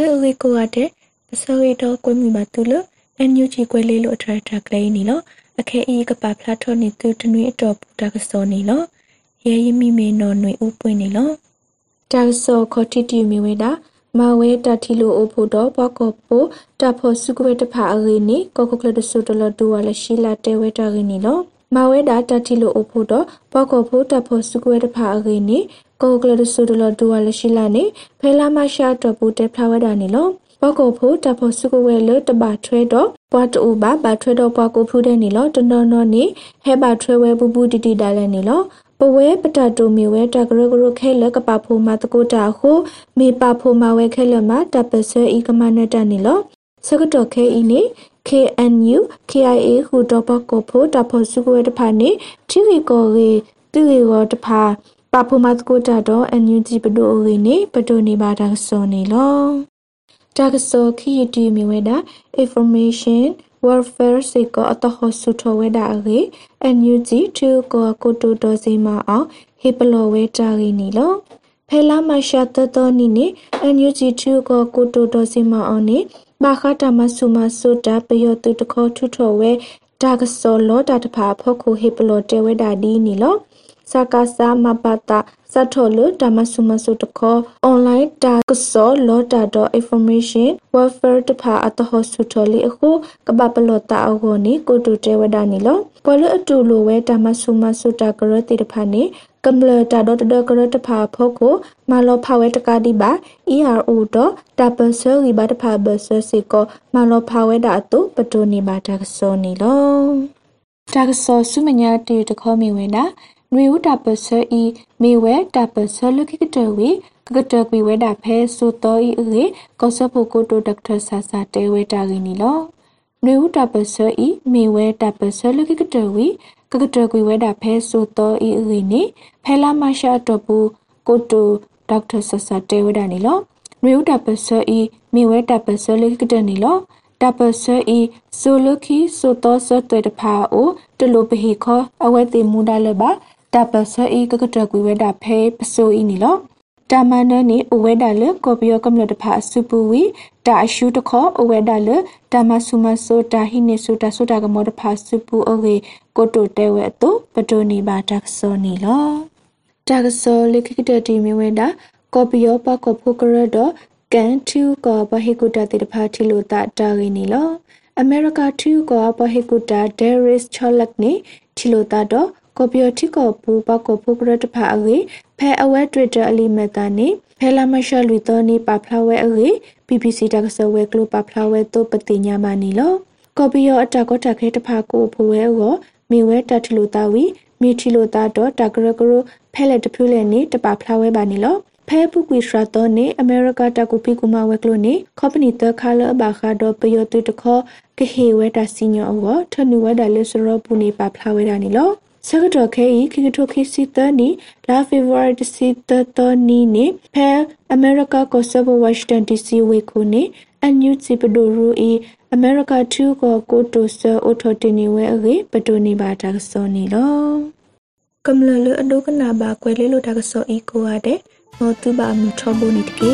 လေဝေကိုရတဲ့ပစောရီတော့ကွမှုပါသူလို့အန်ယူချီကွဲလေးလို့အထရတာကလေးနီလို့အခဲအီကပါဖလာထောနေသူတနွေအတော်ပူတာကစောနေလို့ရဲရမိမေနော်ຫນွေဥပွင့်နေလို့တာဆောခေါတိတီမီဝဲတာမဝဲတတိလိုအဖို့တော့ဘကောပိုတဖို့စုကွဲတဖာအရင်းနီကောကကလဒဆုတလဒူဝါလရှိလာတဲဝဲတာရင်းနီလို့ မဝဲတာတတိလိုအဖို့တော့ဘကောပိုတဖို့စုကွဲတဖာအရင်းနီကောကလဒဆုတလဒူဝါလရှိလာနေဖဲလာမရှာတော့ဘူးတဲဖလာဝဲတာနီလို့ဘကောဖို့တဖို့စုကွဲလတပါထွဲတော့ပွားတူပါပါထွဲတော့ပွားကိုဖူးတဲ့နီလို့တနော်နော်နေဟဲပါထွဲဝဲပူပူတီတီတာလဲနီလို့ပဝဲပတတိုမီဝဲတကရကရခဲလကပဖိုမာတကိုတာဟုမေပဖိုမာဝဲခဲလမတပဆဲဤကမနတနီလောစကတော့ခဲဤနေ KNU KIA ဟူတော့ပကိုဖိုတဖို့စုကွဲတဖာနေတီရီကိုရီတီရီကိုတဖာပဖိုမာတကိုတာတော့ NUG ပဒိုရီနေပဒိုနေပါတာစောနေလောတာကစောခီတီမီဝဲတာ information warfare စေကအတဟဆုထဝဲတာရေ NUG 2ကိုကိုတိုတော်စီမအောင်ဟေပလောဝဲတာရီနီလော ဖဲလာမရှာတတော်နီနေ NUG 2ကိုကိုတိုတော်စီမအောင်နေဘာခတာမဆုမဆိုတာပယောတုတခေါထုထောဝဲဒါကစောလောတာတဖာဖောက်ခုဟေပလောတဲဝဲတာဒီနီလော စကားစာမပတာစထောလတမဆုမဆုတခော online တာကစောလောတာတော့ information welfare တဖာအတဟဆုထလီအခုကပပလောတာအဟောနီကိုတူတဲဝဒနီလောကောလအတူလိုဝဲတမဆုမဆုတာကရတိတဖာနေကမ္လတာဒတ်ဒကရတဖာဖို့ကိုမလောဖဝဲတကာဒီပါ ERO တော့တပဆယ်ရီပါတဖာဘဆစီကိုမလောဖဝဲတာအတုပတိုနေပါတကစောနေလောတကစောဆုမညာတီတခေါမီဝဲတာ နွေဦးတာပဆဤမေဝဲတာပဆလခိကတဝေကကတကွေဝဲတာဖဲဆိုတော်ဤအေကောဆဖို့ကိုတိုဒေါက်တာဆာဆာတဲဝဲတာကင်းနီလောနွေဦးတာပဆဤမေဝဲတာပဆလခိကတဝေကကတကွေဝဲတာဖဲဆိုတော်ဤအေနေဖဲလာမရှာတော့ဘူးကိုတိုဒေါက်တာဆာဆာတဲဝဲတာနီလောနွေဦးတာပဆဤမေဝဲတာပဆလခိကတနီလောတပဆဲဤဆိုလခိဆိုတော့ဆတ်တဲ့တဖာအိုတလိုပဟိခောအဝဲတိမူဒါလဘ တပဆဤကကတကွေဝဒဖဲပဆိုဤနီလောတာမနနီအဝဲဒါလကောပီယောကမ္လတဖာစုပူဝီတာအရှုတခောအဝဲဒါလတာမဆုမဆိုတာဟိနေဆိုတာဆိုတာကမောတဖာစုပူအဝေကိုတိုတဲဝဲတုပတိုနီဘာတက်ဆောနီလောတက်ဆောလိခိကတတီမီဝဲဒါကောပီယောပကောဖိုကရဒကန်တူကောဘဟေကုတတိတဖာထီလိုတာတာရင်းနီလောအမေရိကတူကောဘဟေကုတာဒဲရစ်ချောလက်နီထီလိုတာတော့ ကော်ပီယတိကောပူပကောဖုကရတဖာအေဖဲအဝဲတွစ်တာအလီမက်တာနေဖဲလာမရှလူတော်နေပဖလာဝဲအေ BBC တကဆဝဲကလိုပဖလာဝဲတော့ပတိညာမနီလောကော်ပီယောအတကောတခဲတဖာကိုဖိုဝဲအောမိဝဲတထလူတာဝီမိထီလိုတာတော့တကရကရဖဲလက်တဖူးလဲနေတပဖလာဝဲပါနီလောဖဲပုကွေရှရာတော့နေအမေရိကတကူပီကူမဝဲကလိုနေကော်ပနီတခါလဘာခါတော့ပယောတုတခောကဟေဝဲတာစီညောအောထနူဝဲတာလေစရောပူနေပဖလာဝဲတာနီလော စကတော့ခဲဤခိကထိုခိစီတနီလာဖေဗရတ်စီတတနီနေဖဲအမေရိကကိုဆဘဝါရှင်တန်ဒီစီဝေခုနေအန်ယူစီပဒိုရူဤအမေရိက2ကိုကိုတိုဆာအိုတိုတင်နေဝဲအေပတိုနေပါတာစောနေလောကမ္လလအဒုကနာဘာကွဲလေးလိုတာကစောဤကိုရတဲ့မောတူဘာမီထောဘိုနီတကေ